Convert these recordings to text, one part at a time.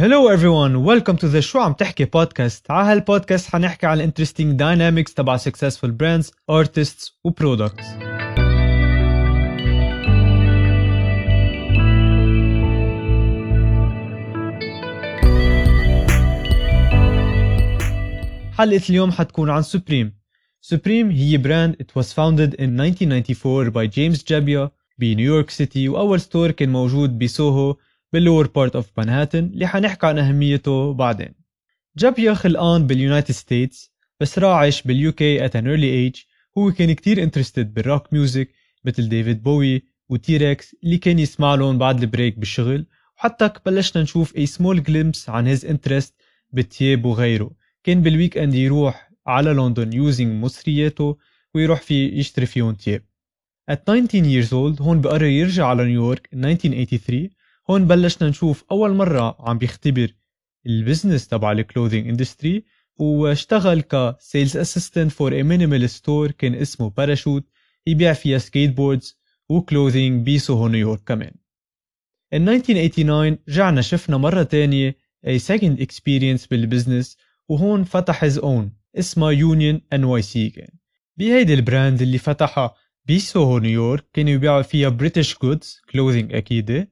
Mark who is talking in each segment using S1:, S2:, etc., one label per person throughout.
S1: Hello everyone, welcome to the شو عم تحكي بودكاست. على هالبودكاست حنحكي عن interesting dynamics تبع successful brands, artists و products. حلقة اليوم حتكون عن سوبريم. سوبريم هي brand it was founded in 1994 by James Jebbia ب New York City وأول store كان موجود بسوهو بال lower part of Manhattan اللي حنحكي عن أهميته بعدين. Jebbia خلقان بال United States بس راح عاش بال UK at an early age هو كان كتير interested بال rock music مثل ديفيد بوي و T. Rex اللي كان يسمع لهم بعد ال break بالشغل. وحتى بلشنا نشوف a small glimpse عن his interest بالتياب وغيره. كان بال weekend يروح على لندن using مصرياته ويروح في يشتري فيهم تياب. At 19 years old هون بقرر يرجع على نيويورك 1983 هون بلشنا نشوف أول مرة عم بيختبر ال business تبع ال clothing industry واشتغل ك sales assistant for a minimal store كان اسمه باراشوت يبيع فيها skateboards و clothing بسوهو نيويورك كمان. In 1989 رجعنا شفنا مرة تانية a second experience بال business وهون فتح his own اسمها Union NYC كان. بهيدي ال brand اللي فتحها بسوهو نيويورك كانوا يبيعوا فيها British goods clothing أكيد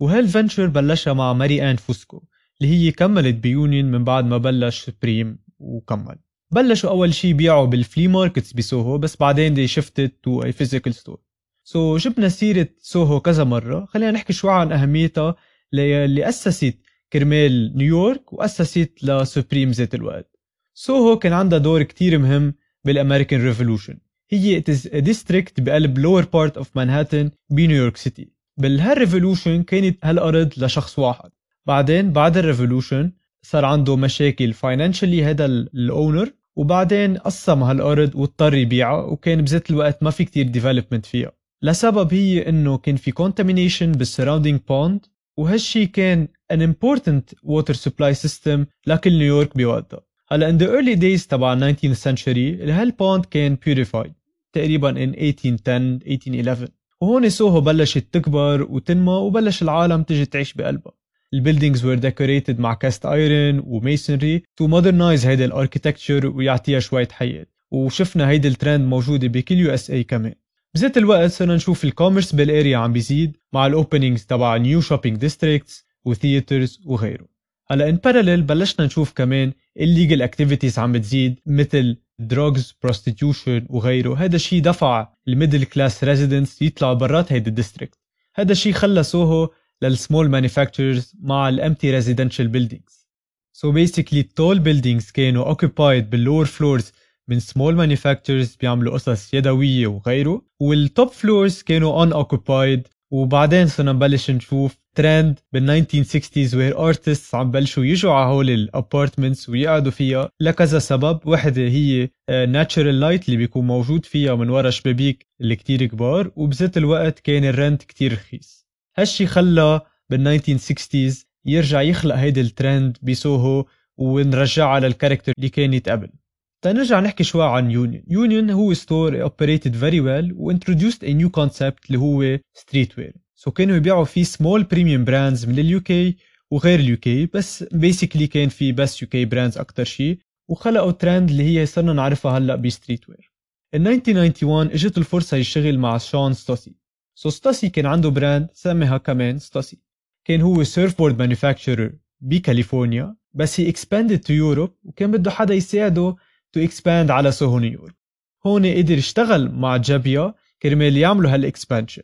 S1: وهال venture بلشها مع ماري آن فوسكو اللي هي كملت ب Union من بعد ما بلش سبريم وكمل. بلشوا أول شيء بيعوا بال flea markets بسوهو بس بعدين they shifted to a physical store so جبنا سيرة سوهو كذا مرة. خلينا نحكي شوي عن أهميتها اللي أسست كرمال نيويورك وأسست لسوبريم ذات الوقت. سوهو كان عندها دور كتير مهم بال American Revolution. هي district بقلب lower part of Manhattan ب New York City بالهال revolution كانت هالأرض لشخص واحد. بعدين بعد ال revolution صار عنده مشاكل financially هذا ال owner وبعدين قسم هالأرض واضطر يبيعها وكان بذات الوقت ما في كتير development فيها. لسبب هي إنه كان في contamination بال surrounding pond وهالشي كان an important water supply system لكل نيويورك بوقتها هلا in the early days تبع 19th century هال pond كان purified تقريبا in 1810 1811 وهون سوهو بلشت تكبر وتنمى وبلش العالم تجي تعيش بقلبها. ال buildings were decorated مع cast iron و masonry to modernize هيدي ال architecture ويعطيها شوية حياة وشفنا هيدي الترند موجودة بكل USA كمان. بذات الوقت صرنا نشوف ال commerce بال area عم بيزيد مع ال openings تبع new shopping districts و theaters وغيره هلا in parallel بلشنا نشوف كمان illegal activities عم بتزيد مثل drugs prostitution وغيره هذا الشيء دفع ال middle class residents يطلعوا برات هيدي ال district. هذا الشيء خلى سوهو لل small manufacturers مع ال empty residential buildings so basically ال tall buildings كانوا occupied بال lower floors من small manufacturers بيعملوا قصص يدوية وغيره وال top floors كانوا unoccupied وبعدين صرنا نبلش نشوف ترند بال 1960s where artists عم بلشوا يجوا على هول ال apartments ويقعدوا فيها لكذا سبب. وحدة هي natural آه، light اللي بيكون موجود فيها من ورا شبابيك اللي كتير كبار وبذات الوقت كان ال rent كتير رخيص. هالشي خلى بال 1960s يرجع يخلق هيدي الترند بسوهو ونرجعها لل character اللي كانت قبل تنرجع نحكي شوي عن يونيون يونيون هو store operated very well و introduced a new concept اللي هو streetwear so كانوا يبيعوا فيه small premium brands من ال UK وغير ال UK بس basically كان في بس UK brands أكثر شيء وخلقوا ترند اللي هي صرنا نعرفها هلأ ب streetwear ال 1991 إجت الفرصة يشتغل مع شون Stussy so Stussy كان عنده brand سميها كمان Stussy كان هو surfboard manufacturer بكاليفورنيا بس he expanded to Europe وكان بده حدا يساعده to expand على سوهو نيويورك. هون قدر يشتغل مع جابيا كرمال يعملوا هال expansion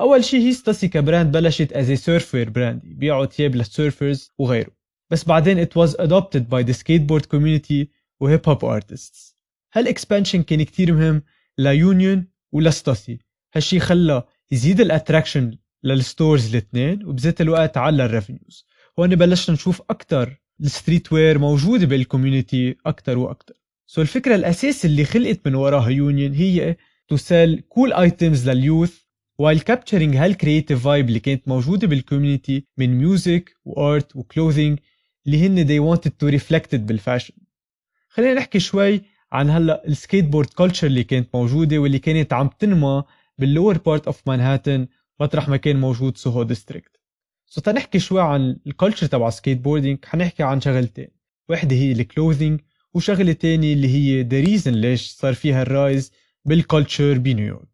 S1: أول شيء هي Stussy ك brand بلشت as surfer brand يبيعوا تياب لل surfers وغيره. بس بعدين it was adopted by the skateboard community و hip hop artists هال expansion كان كتير مهم ليونيون ول Stussy هالشي خلى يزيد ال attraction لل stores الاثنين وبذات الوقت على ال revenues هون بلشنا نشوف أكثر ال streetwear موجودة بال community أكثر وأكثر so الفكرة الاساس اللي خلقت من وراها يونيون هي to sell cool items لل youth capturing هال creative vibe اللي كانت موجودة بال community من music و art و clothing اللي هن they wanted to reflect it بال fashion خلينا نحكي شوي عن هلا ال skateboard culture اللي كانت موجودة واللي كانت عم تنمى بال lower part of Manhattan مطرح ما كان موجود سوهو district so تنحكي شوي عن ال culture تبع skateboarding حنحكي عن شغلتين. وحدة هي ال clothing وشغلة تانية اللي هي the reason ليش صار فيها ال rise بال culture بنيويورك.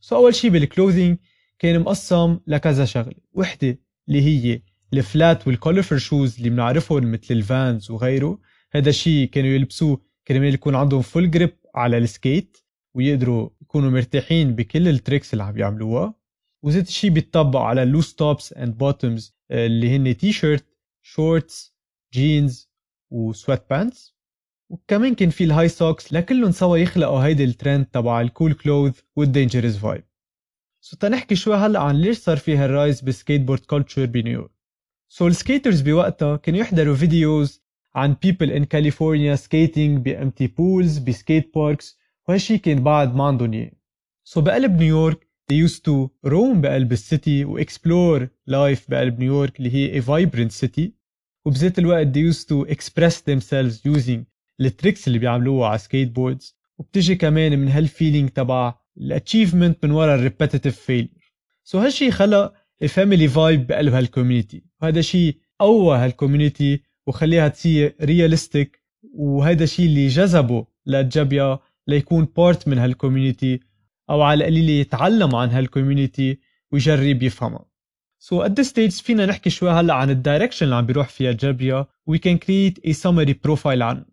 S1: so أول شي بال clothing كان مقسم لكذا شغلة وحدة اللي هي ال flat وال colorful shoes اللي بنعرفهم مثل ال Vans وغيره. هذا الشيء كانوا يلبسوه كرمال يكون عندهم full grip على ال skate ويقدروا يكونوا مرتاحين بكل ال tricks اللي عم بيعملوها وزيت الشيء بيتطبق على ال loose tops and bottoms اللي هن t-shirt shorts jeans و sweatpants وكمان كان في ال high socks لكلهم سوا يخلقوا هيدي الترند تبع ال cool cloth وال dangerous vibe so تنحكي شوي هلأ عن ليش صار في هال rise بال skateboard culture بنيويورك so ال skaters بوقتها كانوا يحضروا videos عن people in California skating ب empty pools ب skate parks وهالشي كان بعد ما عندهم إياه. so بقلب نيويورك they used to roam بقلب ال city و explore life بقلب نيويورك اللي هي a vibrant city. وبذات الوقت they used to express themselves using ال tricks اللي بيعملوها على skateboards وبتجي كمان من هال feeling تبع ال achievement من ورا ال repetitive failure so هالشي خلق family vibe بقلب هال community وهذا شيء قوى هال community وخليها تصير realistic وهذا الشيء اللي جذبه لجابيا ليكون part من هال community أو على القليل يتعلم عن هال community ويجرب يفهمها. so at this stage فينا نحكي شوي هلأ عن ال direction اللي عم بيروح فيها جابيا we can create a summary profile عنه.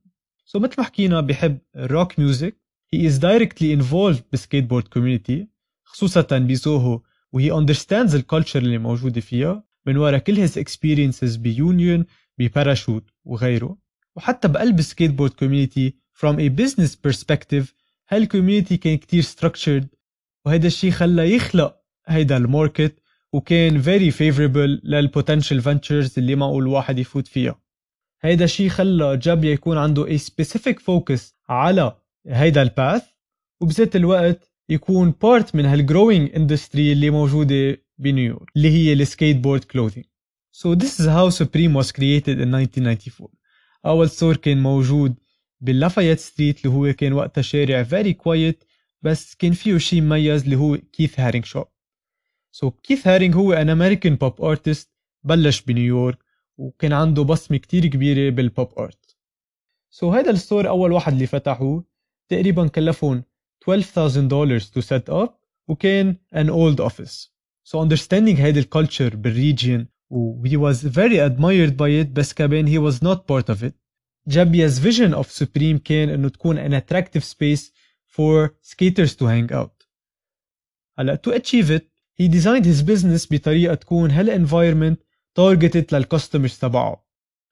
S1: so مثل ما حكينا بحب ال rock music he is directly involved بال skateboard community خصوصا بسوهو و he understands ال culture اللي موجودة فيها من ورا كل his experiences بيونيون بباراشوت وغيره. وحتى بقلب ال skateboard community from a business perspective هال community كان كتير structured. وهيدا الشيء خلى يخلق هيدا ال market وكان very favorable لل potential ventures اللي معقول الواحد يفوت فيها. هيدا الشيء خلى جابيا يكون عنده a specific focus على هيدا ال path وبذات الوقت يكون part من هال growing industry اللي موجودة بنيويورك اللي هي ال skateboard clothing So this is how Supreme was created in 1994 أول store كان موجود بال Lafayette Street اللي هو كان وقتها شارع very quiet بس كان فيه شيء مميز اللي هو كيث هارينج shop so كيث هارينج هو an American pop artist بلش بنيويورك. وكان عنده بصمة كتير كبيرة بال pop art so هذا ال store أول واحد اللي فتحوه تقريبا كلفهم 12,000 دولار to set up وكان an old office so understanding هيدي ال culture بال region و he was very admired by it بس كمان he was not part of it جابيا's vision of Supreme كان انه تكون an attractive space for skaters to hang out هلا to achieve it he designed his business بطريقة تكون هال targeted للكاستمرز تبعه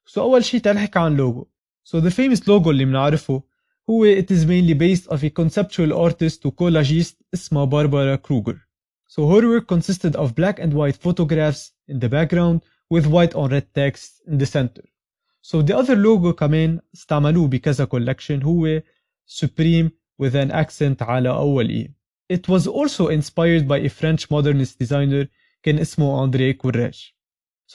S1: so أول شيء تنحكي عن لوجو so the famous logo اللي بنعرفه هو it is mainly based of a conceptual artist وكولاجيست اسمها باربارا كروجر So her work consisted of black and white photographs in the background with white on red text in the center. So the other logo كمان استعملوه بكذا collection هو Supreme with an accent على أول E. It was also inspired by a French modernist designer كان اسمه أندري كوراج.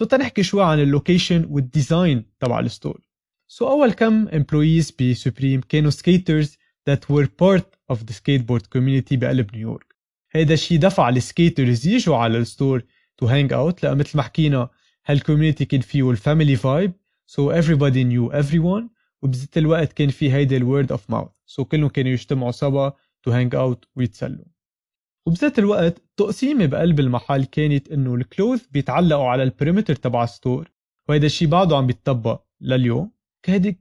S1: So تنحكي شوي عن ال location وال design تبع ال store. So أول كم employees ب Supreme كانوا skaters that were part of the skateboard community بقلب نيويورك. هيدا الشيء دفع ال skaters يجوا على ال store to hang out لأن مثل ما حكينا هال community كان فيه ال family vibe so everybody knew everyone. وبذات الوقت كان في هيدا ال word of mouth so كلهم كانوا يجتمعوا سوا to hang out ويتسلوا. وبذات الوقت التقسيمة بقلب المحل كانت إنه ال clothes بيتعلقوا على ال perimeter تبع ال store وهيدا الشيء بعده عم بيتطبق لليوم.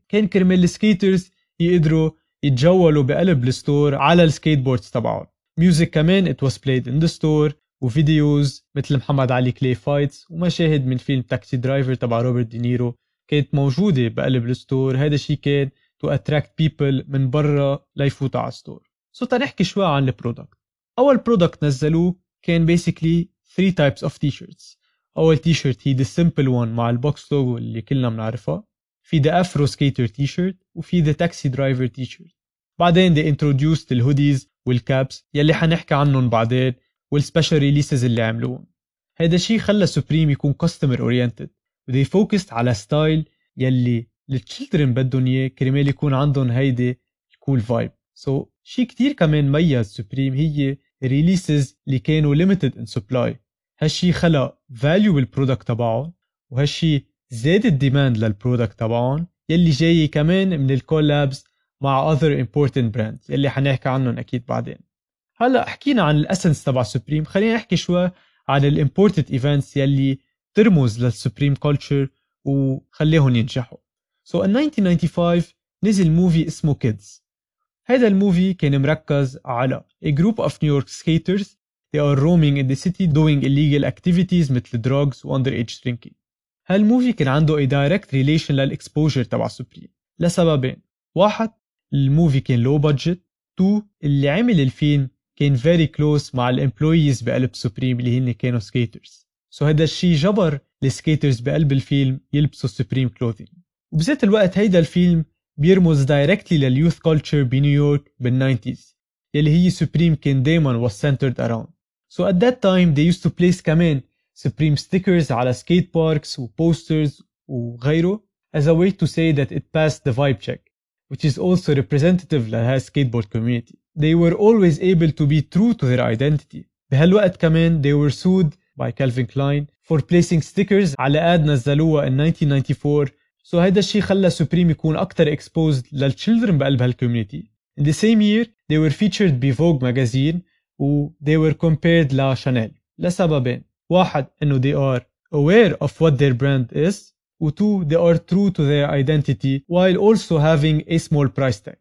S1: كان كرمال ال skaters يقدروا يتجولوا بقلب ال store على ال skateboards تبعهم. music كمان it was played in the store و videos مثل محمد علي كلي fights ومشاهد من فيلم Taxi Driver تبع روبرت دينيرو كانت موجودة بقلب ال store. هذا الشيء كان to attract people من برا ليفوتوا على ال store. So تنحكي شوي عن ال product أول product نزلوه كان basically three types of t-shirts. أول تي شيرت هي the simple one مع ال box logo اللي كلنا بنعرفها. في the afro skater t-shirt وفي the taxi driver t-shirt. بعدين they introduced ال hoodies وال caps يلي حنحكي عنهم بعدين وال special releases اللي عملوهم. هيدا الشيء خلى Supreme يكون customer oriented and they focused على style يلي ال children بدهم إياه كرمال يكون عندهم هيدي ال cool vibe so شيء كتير كمان ميز Supreme هي releases اللي كانوا limited in supply هالشي خلق value بال product تبعهم وهالشي زاد ال demand لل product تبعهم؟ يلي جاي كمان من ال collabs مع other important brands يلي حنحكي عنهم أكيد بعدين. هلا حكينا عن ال essence تبع Supreme خلينا نحكي شوي عن ال important events يلي ترمز لل Supreme culture وخليهم ينجحوا. so in 1995 نزل movie اسمه Kids هذا ال movie كان مركز على a group of New York skaters. They are roaming in the city doing illegal activities مثل drugs و underage drinking. هال movie كان عنده a direct relation لل exposure تبع Supreme لسببين. واحد ال movie كان low budget too اللي عمل الفيلم كان very close مع ال employees بقلب Supreme اللي هن كانوا skaters so هذا الشيء جبر ال skaters بقلب الفيلم يلبسوا Supreme clothing وبذات الوقت هيدا الفيلم بيرمز دايركتلي لليوث كلتشر بنيويورك بال90s يلي هي سوبريم كان دايما was centered around So at that time they used to place كمان Supreme stickers على skate parks و posters وغيره as a way to say that it passed the vibe check which is also representative لها skateboard community. They were always able to be true to their identity. بهالوقت كمان they were sued by Calvin Klein for placing stickers على ad نزلوها in 1994 so هيدا الشيء خلى سوبريم يكون أكثر exposed للchildren بقلب هالكوميونتي. In the same year they were featured ب Vogue magazine و they were compared لشانيل لسببين واحد انه they are aware of what their brand is و two they are true to their identity while also having a small price tag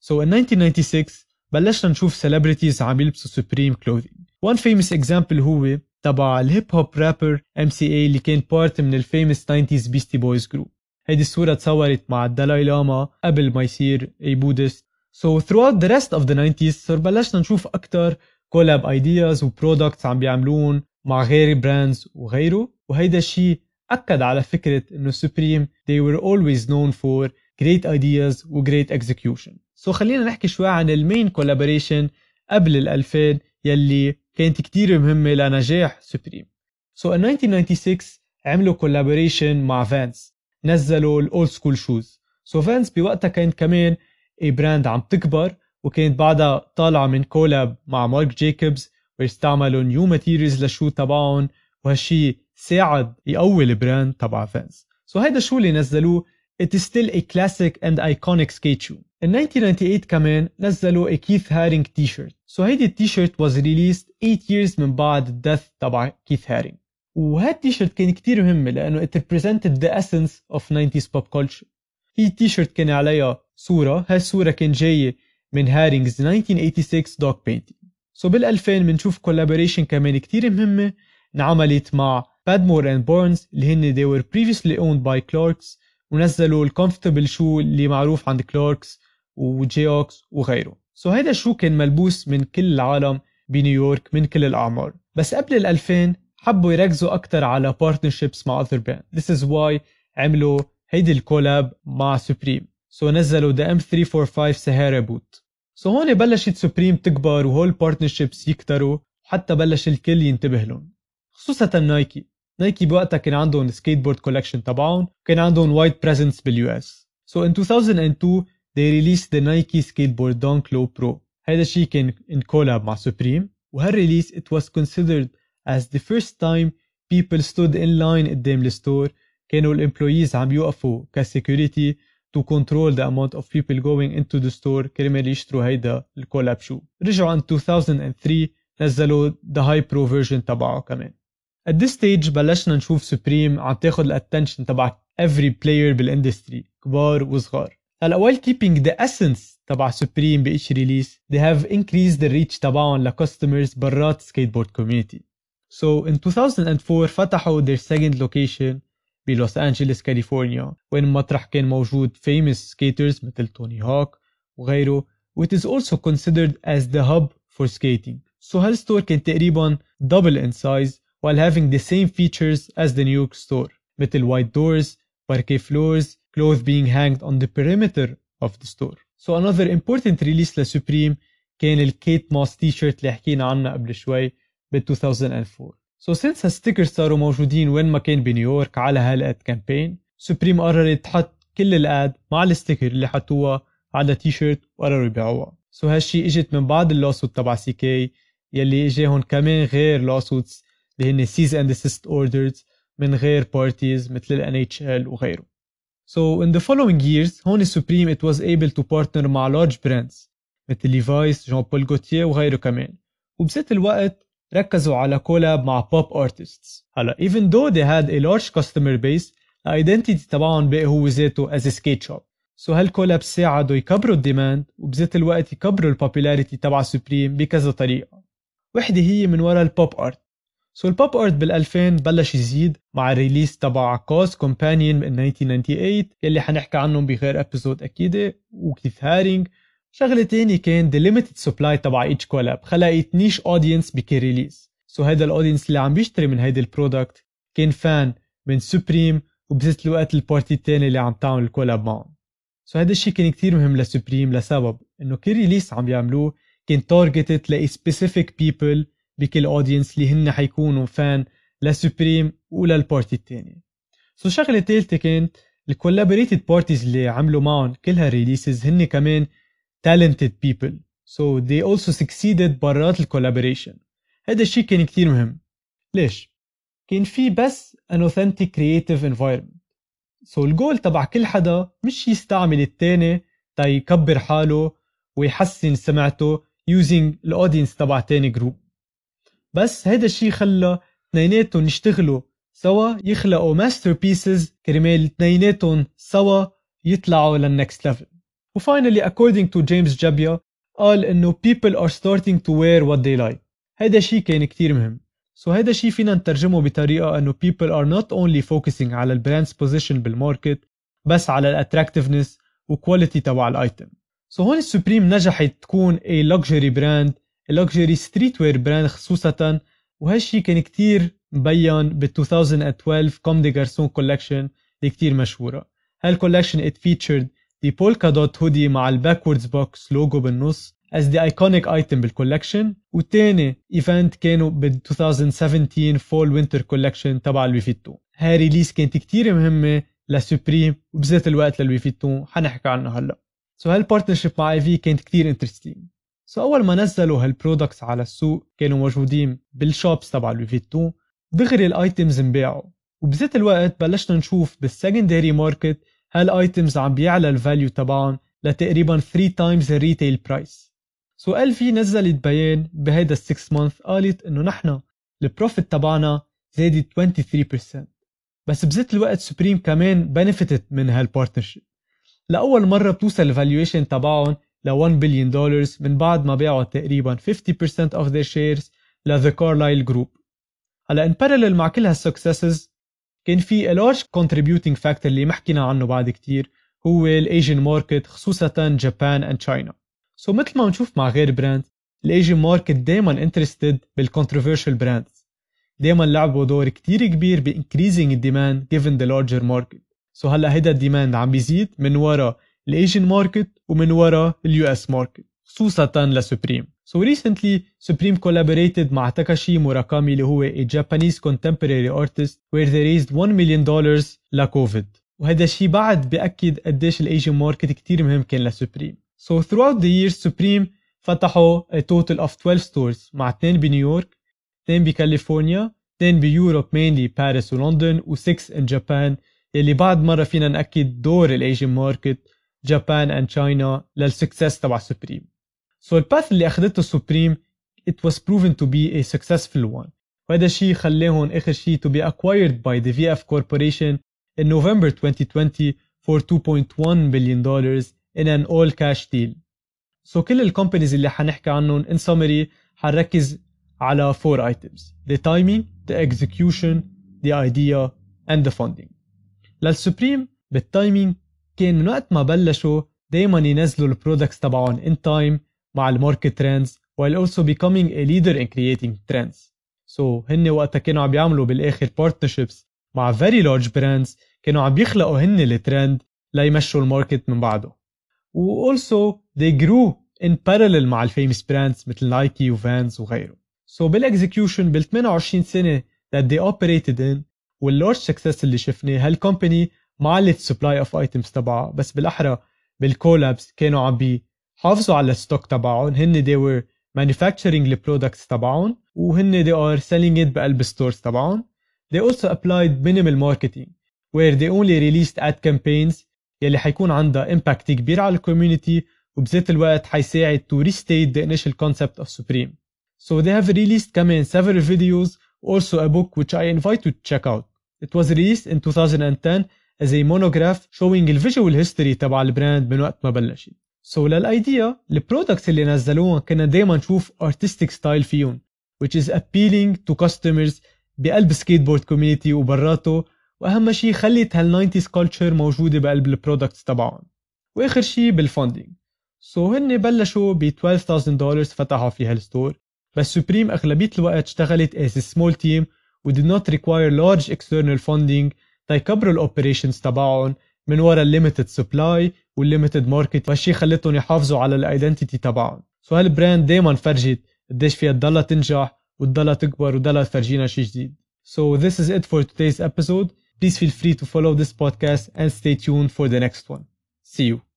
S1: so in 1996 بلشنا نشوف celebrities عم يلبسوا supreme clothing one famous example هو تبع الهيب هوب رابر MCA اللي كان بارت من الفيمس 90s Beastie Boys group هيدي الصورة تصورت مع الدلاي لاما قبل ما يصير a Buddhist So throughout the rest of the 90s صار بلشنا نشوف أكتر collab ideas و products عم بيعملون مع غير brands وغيره وهيدا الشيء أكد على فكرة إنه Supreme they were always known for great ideas و great execution. So خلينا نحكي شوي عن ال main collaboration قبل ال 2000 يلي كانت كتير مهمة لنجاح Supreme. So in 1996 عملوا collaboration مع Vans نزلوا ال Old School shoes. So Vans بوقتها كانت كمان brand عم تكبر وكانت بعدها طالعة من collab مع مارك جيكوبز ويستعملوا new materials لل shoe تبعهم وهالشي ساعد يقوي ال brand تبع Vans so هيدا ال shoe اللي نزلوه it is still a classic and iconic skate shoe. In 1998 كمان نزلوا a Keith Haring t-shirt. So هيدي التيشيرت was released 8 years من بعد ال death تبع كيث هارينج. وهاد التيشيرت كان كتير مهمة لأنه it represented the essence of 90s pop culture. هي التيشيرت كان عليها صورة، هالصورة كان جاية من Haring's 1986 dog painting so بال 2000 بنشوف collaboration كمان كتير مهمة انعملت مع Padmore and Barnes اللي هن they were previously owned by Clarks ونزلوا ال comfortable shoe اللي معروف عند Clarks و Geox وغيره. So هيدا ال shoe كان ملبوس من كل العالم بنيويورك من كل الأعمار. بس قبل ال 2000 حبوا يركزوا أكتر على partnerships مع other brand This is why عملوا هيدي ال collab مع Supreme so نزلوا the M345 Sahara boot so هون بلشت Supreme تكبر وهول partnerships يكتروا حتى بلش الكل ينتبه لهم. خصوصا Nike Nike بوقتها كان عندهم skateboard collection تبعهم كان عندهم wide presence بال US so in 2002 they released the Nike skateboard Dunk Low Pro. هذا الشيء كان in collab مع Supreme وهال release it was considered as the first time people stood in line قدام الستور كانوا الامبلويز عم يوقفوا كسيكوريتي to control the amount of people going into the store كرمال يشتروا هيدا الكولاب شو رجعوا عن 2003 نزلوا the high pro version تبعه كمان at this stage بلشنا نشوف سوبريم عم تاخد الاتنشن تبع every player بالاندستري كبار وصغار هلا while keeping the essence تبع سوبريم بايش ريليس they have increased the reach تبعهم لكاستمرز برات skateboard community so in 2004 فتحوا their second location بلوس أنجلوس كاليفورنيا وين مطرح كان موجود famous skaters مثل توني هوك وغيره و it is also considered as the hub for skating so هالستور كان تقريبا double in size while having the same features as the New York store مثل white doors, parquet floors, clothes being hanged on the perimeter of the store so another important release لسوبريم كان الكيت موس تي شيرت اللي حكينا عنها قبل شوي ب 2004 so since هال stickers صاروا موجودين وين ما كان بنيويورك على هال ad campaign Supreme قررت تحط كل ال ad مع ال sticker اللي حطوها على تي شيرت وقرروا يبيعوها. So هالشي إجت من بعد ال lawsuit تبع CK يلي إجاهم كمان غير lawsuits اللي هن cease and desist orders من غير parties مثل ال NHL وغيره. So in the following years هون Supreme it was able to partner مع large brands مثل ليفايس جون بول جوتيه وغيره كمان. وبذات الوقت ركزوا على collab مع pop artists هلا even though they had a large customer base ال identity تبعهم بقي هو ذاته as a skate shop. so so هال collab ساعدوا يكبروا ال demand وبذات الوقت يكبروا ال popularity تبع سوبريم بكذا طريقة. وحدة هي من وراء ال pop art so ال pop art بال 2000 بلش يزيد مع ال release تبع KAWS Companion من 1998 يلي حنحكي عنهم بغير episode أكيد وكيث هارينج شغلة تاني كان the limited supply تبع each collab خلقت niche audience بكل release so هيدا ال audience اللي عم بيشتري من هيدي ال product كان fan من سوبريم وبذات الوقت ال party التاني اللي عم تعمل ال collab معهم. so هذا الشيء كان كتير مهم لسوبريم لسبب إنه كل release عم بيعملوه كان targeted ل a specific people بكل audience اللي هن حيكونوا fan لسوبريم ولل party التانية so شغلة تالتة كانت ال collaborated parties اللي عملوا معهم كل هال releases هن كمان talented people. So they also succeeded برات ال collaboration هذا الشيء كان كتير مهم. ليش؟ كان في بس an authentic creative environment. So الجول تبع كل حدا مش يستعمل التاني تا يكبر حاله ويحسن سمعته using ال audience تبع تاني group بس هيدا الشيء خلى اثنيناتهم يشتغلوا سوا يخلقوا masterpieces كرمال اثنيناتهم سوا يطلعوا لل next level و finally according to جيمس جابيا قال إنه people are starting to wear what they like. هيدا الشيء كان كتير مهم. so so هيدا الشيء فينا نترجمه بطريقة إنه people are not only focusing على ال brand's position بال market بس على ال attractiveness و quality تبع ال item so so هون ال Supreme نجحت تكون a luxury brand luxury street wear brand خصوصا وهالشي كان كتير مبين بال 2012 كوم دي جارسون collection اللي كتير مشهورة. هال collection it featured the polka dot hoodie مع ال backwards box logo بالنص as the iconic item بال collection والتاني event كانوا بال 2017 Fall Winter collection تبع لوي فيتو هاي release كانت كتير مهمة لسوبريم وبذات الوقت للوي فيتو حنحكي عنها هلأ. so so هال partnership مع LV كانت كتير interesting so so أول ما نزلوا هال products على السوق كانوا موجودين بال shops تبع لوي فيتو دغري ال items انباعوا. وبذات الوقت بلشنا نشوف بال secondary market هال items عم بيعلى ال value تبعهم لتقريبا 3 times ال retail price so LV نزلت بيان بهيدا ال 6 month قالت إنه نحن ال profit تبعنا زادت 23% بس بذات الوقت سوبريم كمان benefited من هال partnership لأول مرة بتوصل ال valuation تبعهم ل 1 بليون دولار من بعد ما باعوا تقريبا 50% of their shares ل The Carlyle Group. هلا in parallel مع كل هال successes كان في large contributing factor اللي ما حكينا عنه بعد كتير هو ال Asian market خصوصا Japan and China so مثل ما بنشوف مع غير brand ال Asian market دايما interested بال controversial brands دايما لعبوا دور كتير كبير ب increasing demand given the larger market. so هلأ هيدا ال demand عم بيزيد من ورا ال Asian market ومن ورا ال US market خصوصا لسوبريم So recently Supreme collaborated مع تاكاشي موراكامي اللي هو a Japanese contemporary artist where they raised 1 million dollars لكوفيد وهذا الشيء بعد بأكد قديش ال Asian market كتير مهم كان لسوبريم So throughout the years Supreme فتحوا a total of 12 stores. مع اثنين بنيويورك اثنين بكاليفورنيا اثنين ب Europe mainly باريس ولندن و6 in Japan. يلي بعد مرة فينا نأكد دور ال Asian market Japan and China لل success تبع سوبريم so ال path اللي اخذته سوبريم it was proven to be a successful one وهذا الشيء خلاهم اخر شيء to be acquired by the VF Corporation in November 2020 for 2.1 billion dollars in an all cash deal so كل ال companies اللي حنحكي عنهم in summary حنركز على four items the timing the execution the idea and the funding للسوبريم بال timing كان من وقت ما بلشوا دايما ينزلوا ال products تبعهم in time مع ال market trends while also becoming a leader in creating trends. So هن وقتها كانوا عم بيعملوا بالآخر partnerships مع very large brands كانوا عم بيخلقوا هن الترند ليمشوا ال market من بعده. و also they grew in parallel مع ال famous brands مثل نايكي وفانز وغيره. So بال execution بال 28 سنة that they operated in وال large success اللي شفناه هال company ما علت supply of items تبعها بس بالأحرى بال collabs كانوا عم بيحافظوا على ال stock تبعهم هن they were manufacturing ال products تبعهم وهن they are selling it بقلب stores تبعهم they also applied minimal marketing where they only released ad campaigns يلي حيكون عندها impact كبير على ال community وبذات الوقت حيساعد to restate the initial concept of Supreme. So they have released كمان several videos also a book which I invite you to check out. It was released in 2010 as a monograph showing the visual history تبع ال brand من وقت ما بلشت. So لل idea ال products اللي نزلوها كنا دايما نشوف artistic style فيهم which is appealing to customers بقلب board community وبراته وأهم شيء خلت هال 90s culture موجودة بقلب ال products تبعهم. وآخر شيء بال funding so so هن بلشوا ب 12000 دولار فتحوا فيها ال store بس Supreme أغلبية الوقت اشتغلت as a small team و did not require large external funding تيكبروا ال operations تبعهم من ورا ال limited supply وال limited market فالشي خلتهم يحافظوا على ال identity تبعهم so هال brand دايما فرجت قديش فيها تضلها تنجح وتضلها تكبر وتضلها تفرجينا شيء جديد So this is it for today's episode. Please feel free to follow this podcast and stay tuned for the next one. See you.